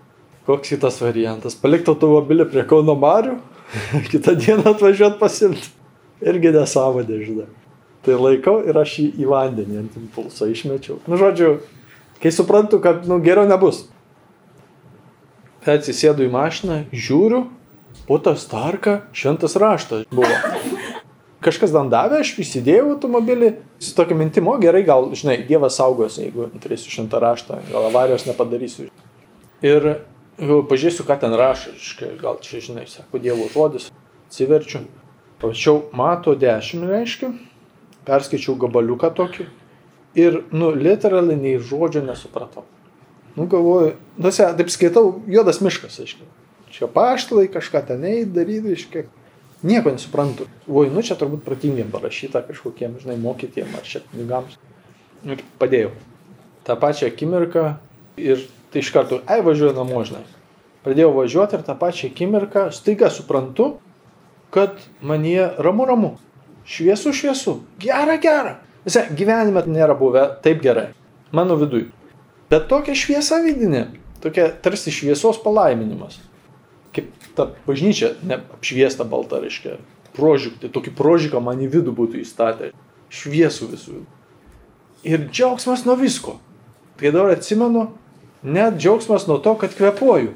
Koks kitas variantas? Palikti automobilį prie Kauno Marių, (laughs) kitą dieną atvažiuot pasimti. Irgi nesąmonė, žinai. Tai laikau ir aš jį į vandenį ant impulso išmečiau. Nu, žodžiu, kai suprantu, kad, nu, geriau nebus. Atsisėdu į mašiną, žiūriu, putas tarka, šventas raštas buvo. Kažkas dan davė, aš įsidėjau automobilį, su tokia mintimo, gerai, gal, žinai, Dievas saugos, jeigu turėsiu šventą raštą, gal avarijos nepadarysiu. Ir pažiūrėsiu, ką ten rašo, gal čia, žinai, sako Dievo žodis, atsiverčiu. Pačiau mato 10 reiškia, perskaičiau gabaliuką tokį ir, nu, literaliai nei žodžio nesupratau. Nu, galvoju, nu, se, taip skaitau, juodas miškas, aiškiai. Čia paštalai kažką ten eiti, daryti, aiškiai. Nieko nesuprantu. Oi, nu čia turbūt protingiem parašyta kažkokiem, žinai, mokytiem ar čia knygams. Ir padėjau. Ta pačią akimirką ir tai iš karto, ai važiuoju namo, žinai. Pradėjau važiuoti ir tą pačią akimirką staiga suprantu, kad man jie ramu ramu. Šviesu šviesu. Gera gera. Visai, gyvenime nėra buvę taip gerai. Mano vidui. Bet tokia šviesa vidinė. Tokia tarsi šviesos palaiminimas. Kaip ta bažnyčia neapšviesta balta, reiškia. Prožik, tai tokį prožiką man į vidų būtų įstatę. Šviesų visų. Ir džiaugsmas nuo visko. Tai dabar atsimenu, net džiaugsmas nuo to, kad kvepuoju.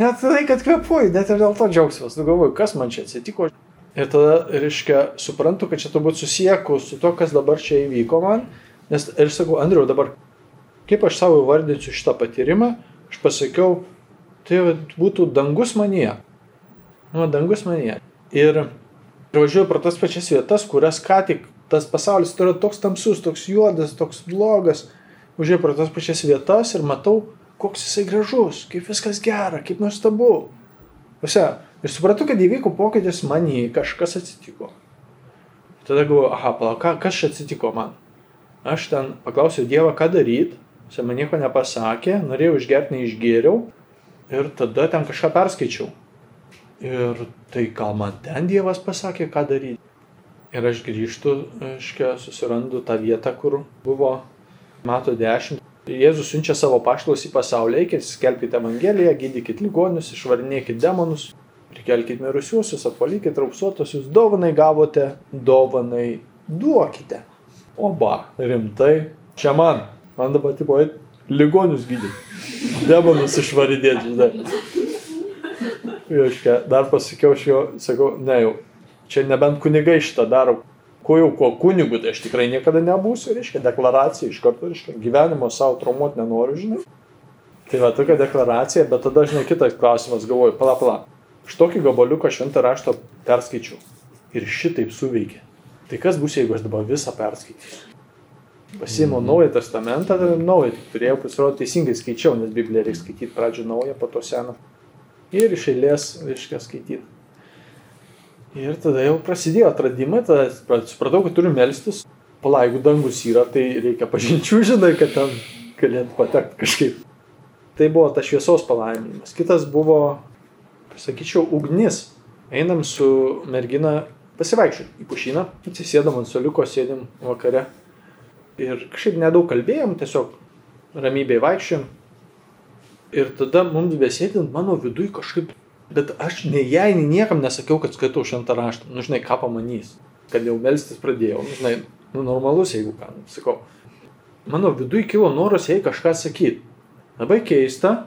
Net tai, kad kvepuoju, net ir dėl to džiaugsmas. Nu galvoju, kas man čia atsitiko. Ir tada, reiškia, suprantu, kad čia turbūt susieku su to, kas dabar čia įvyko man. Nes ir sakau, Andriu, dabar kaip aš savo vardinsiu šitą patyrimą, aš pasakiau, tai būtų dangus manie. Nu, dangus manie. Ir važiuoju pro tas pačias vietas, kurias ką tik tas pasaulis yra toks tamsus, toks juodas, toks blogas. Važiuoju pro tas pačias vietas ir matau, koks jisai gražus, kaip viskas gera, kaip nuostabu. Visi. Ir supratau, kad įvyko pokytis manį, kažkas atsitiko. Tada galvoju, aha, palauk, kas čia atsitiko man? Aš ten paklausiau Dievą, ką daryti, jis man nieko nepasakė, norėjau išgerti, neišgėriau ir tada ten kažką perskaičiau. Ir tai gal man ten Dievas pasakė, ką daryti. Ir aš grįžtu, aiškiai, susirandu tą vietą, kur buvo, mato dešimt. Jėzus siunčia savo paštus į pasaulį, eikit, skelbkite Evangeliją, gydykit ligonius, išvarinėkit demonus, prikelkit mirusiuosius, apvalykit raupsuotosius, dovanai gavote, dovanai duokite. O ba, rimtai, čia man, man dabar tipo, ligonius gydyti, demonus išvarinėti, žinai. Aiškiai, dar pasakiau, aš jo, sakau, ne jau, čia nebent kunigai šitą daro, kuo jau kuo kunigu, tai aš tikrai niekada nebūsiu, reiškia, deklaracija iš karto, reiškia, gyvenimo savo traumuoti nenoriu, žinai. Tai va tokia deklaracija, bet tada, žinai, kitas klausimas, galvoju, pala, pala, aš tokį gabaliuką šventą raštą perskaičiau ir šitaip suveikė. Tai kas bus, jeigu aš dabar visą perskaitysiu? Pasiėmiau naują testamentą, naują tik turėjau, pasirodo, teisingai skaičiau, nes Bibliją reikia skaityti pradžią naują, po to seną. Ir iš eilės, reiškia, skaityti. Ir tada jau prasidėjo atradimai, tada supratau, kad turiu melstis. Pala, jeigu dangus yra, tai reikia pažinčių, (laughs) žinai, kad ten galėtų patekti kažkaip. Tai buvo tas šviesos palaiminimas. Kitas buvo, sakyčiau, ugnis. Einam su mergina pasivaikščioti į pušyną, atsisėdam ant soliuko, sėdim vakare. Ir kažkaip nedaug kalbėjom, tiesiog ramybėje vaikščiam. Ir tada mums besėdint mano viduje kažkaip Bet aš nei jai, nei niekam nesakiau, kad skaitau šventą raštą. Nu, žinai, ką pamanys. Kad jau melstis pradėjau. Nu, žinai, Nu, normalus, jeigu ką, nu, sakau. Mano viduje kilo noras jai kažką sakyti. Labai keista,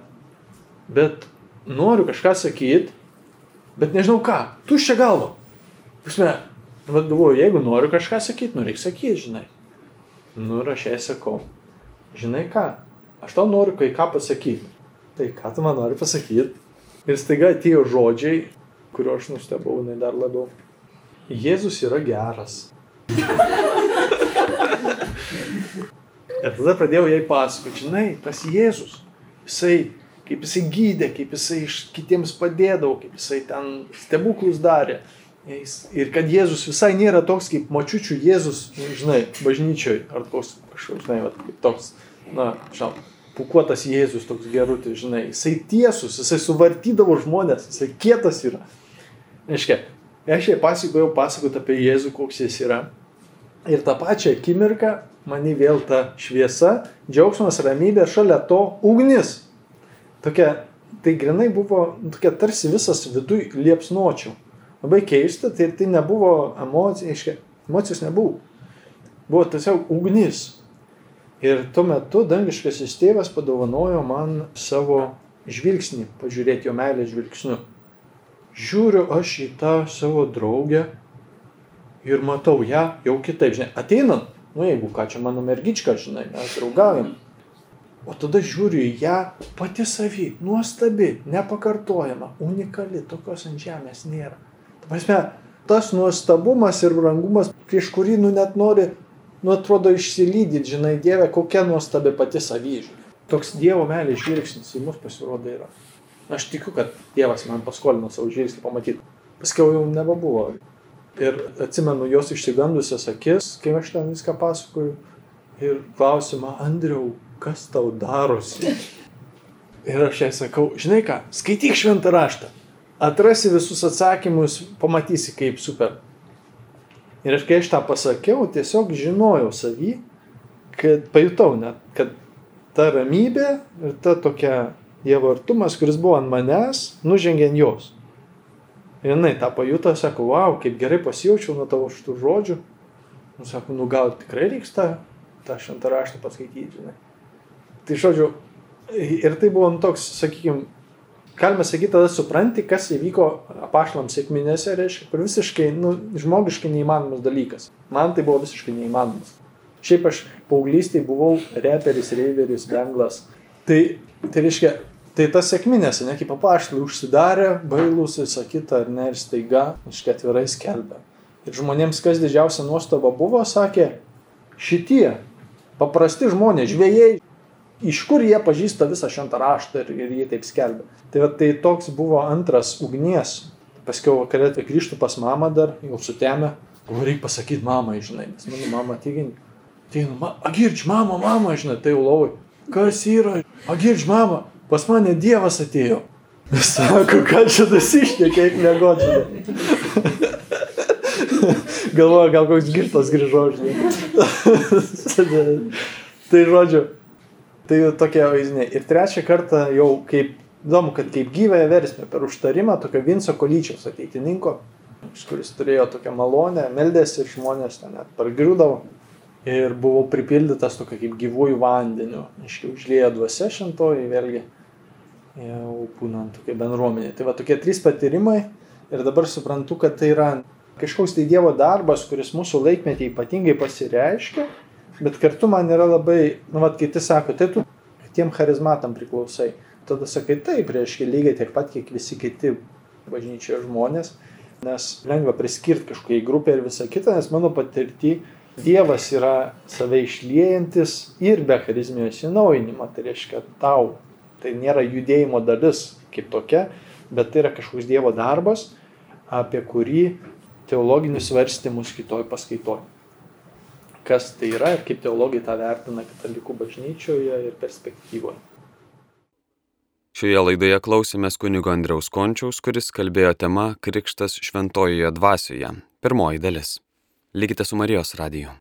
bet noriu kažką sakyti, bet nežinau ką. Tuščia galva. Pusme, vad galvoju, jeigu noriu kažką sakyti, nu reikia sakyti, žinai. Nu ir aš jai sakau, žinai ką, aš tau noriu kai ką pasakyti. Tai ką tu man nori pasakyti? Ir staiga atėjo žodžiai, kurio aš nustebau, jinai dar labiau. Jėzus yra geras. (laughs) Ir tada pradėjau jai pasakoti, žinai, tas Jėzus, jisai, kaip jisai gydė, kaip jisai kitiems padėdavo, kaip jisai ten stebuklus darė. Ir kad Jėzus visai nėra toks kaip močiučių Jėzus, žinai, bažnyčioj, ar koks, kažkoks, žinai, va, toks, na, žinau, pukuotas Jėzus, toks gerutis, žinai, jisai tiesus, jisai suvartydavo žmonės, jisai kietas yra. Reiškia, aš jai pasakojau pasakot apie Jėzų, koks jis yra. Ir tą pačią akimirką mani vėl ta šviesa, džiaugsmas, ramybė, šalia to ugnis. Tokia, tai grinai buvo tokia tarsi visas viduj liepsnočių. Labai keista, tai, tai nebuvo emocija, aiškiai, emocijos nebuvo. Buvo tiesiog ugnis. Ir tuo metu dangiškasis tėvas padovanojo man savo žvilgsnį, pažiūrėti jo meilės žvilgsniu. Žiūriu aš į tą savo draugę ir matau ją jau kitaip, žinai, ateinant Nu jeigu ką čia mano mergička, žinai, mes draugaujam. O tada žiūriu į ją pati savy, nuostabi, nepakartojama, unikali, tokios ant žemės nėra. Ta prasme, tas nuostabumas ir brangumas, prieš kurį nu net nori, nu atrodo išsilydyti, žinai, Dieve, kokia nuostabi pati savy. Toks Dievo meilės žvilgsnis į mus pasirodo yra. Aš tikiu, kad Dievas man paskolino savo žvilgsnį pamatyti. Paskiau jau nebebuvo Ir atsimenu jos išsigandusias akis, kai aš ten viską pasakoju. Ir klausimą, Andriau, kas tau darosi? (laughs) Ir aš jai sakau, žinai ką, skaityk šventą raštą. Atrasi visus atsakymus, pamatysi kaip super. Ir aš kai aš tą pasakiau, tiesiog žinojau savį, kad pajutau net, kad ta ramybė ir ta tokia Dievo artumas, kuris buvo ant manęs, nužengė ant jos. Ir jinai tą pajuto, sako, wow, kaip gerai pasijaučiau nuo tavo šitų žodžių. Nu, sako, nu gal tikrai reiks tą, tą šventą raštą paskaityti, žinai. Tai žodžiu, ir tai buvo nu, toks, sakykime, galima sakyti, tada supranti, kas įvyko apašlams sėkminėse, reiškia, kur visiškai, nu, žmogiškai neįmanomas dalykas. Man tai buvo visiškai neįmanomas. Šiaip aš paauglystėje buvau reperis, reiveris, benglas. Tai, tai reiškia, Tai tas sėkminės, ne kaip papaštai užsidarė, bailus, visą kitą, ar ne, ir staiga, iškai atvirai skelbia. Ir žmonėms, kas didžiausia nuostaba buvo, sakė, šitie paprasti žmonės, žvėjai, iš kur jie pažįsta visą šventą raštą ir, ir jį taip skelbia. Tai, va, tai toks buvo antras ugnies. Paskiau vakarė grįžtų pas mamą dar, jau sutemę, galvoju, reikia pasakyti mamai, žinai, nes mano mama tikint. Tai, nu, ma, agirč, mama, mama, žinai, tai jau lovai. Kas yra? Agirč, mama pas mane Dievas atėjo. (laughs) Sako, ką čia dasišnė, kaip mėgoti. Galvoju, gal koks girtas grįžo, žinai. (laughs) tai žodžiu, tai tokie vaizdiniai. Ir trečią kartą jau kaip, įdomu, kad kaip gyvąją versmę per užtarimą tokio Vinco Kolyčiaus ateitininko, kuris turėjo tokią malonę, meldėsi ir žmonės ten net pargriūdavo. Ir buvau pripildytas tokio kaip gyvųjų vandeniu. Iškiai užlėjo dvasia šintoji, vėlgi jau būnant tokia bendruomenė. Tai va tokie trys patyrimai ir dabar suprantu, kad tai yra kažkoks tai Dievo darbas, kuris mūsų laikmetį ypatingai pasireiškia, bet kartu man yra labai, nu, vad kiti sako, tai tu tiem charizmatam priklausai. Tada sakai, taip, reiškia lygiai tiek pat, kiek visi kiti bažnyčioje žmonės, nes lengva priskirti kažkokiai grupė ir visa kita, nes mano patirti Dievas yra save išliejantis ir be charizmijos įnaujinimo, tai reiškia tau Tai nėra judėjimo dalis kaip tokia, bet tai yra kažkoks Dievo darbas, apie kurį teologinius svarstymus kitoj paskaitoj. Kas tai yra ir kaip teologai tą vertina katalikų bažnyčioje ir perspektyvoje. Šioje laidoje klausėmės kunigo Andriaus Končiaus, kuris kalbėjo tema Krikštas šventojoje dvasioje. Pirmoji dalis. Likite su Marijos radiju.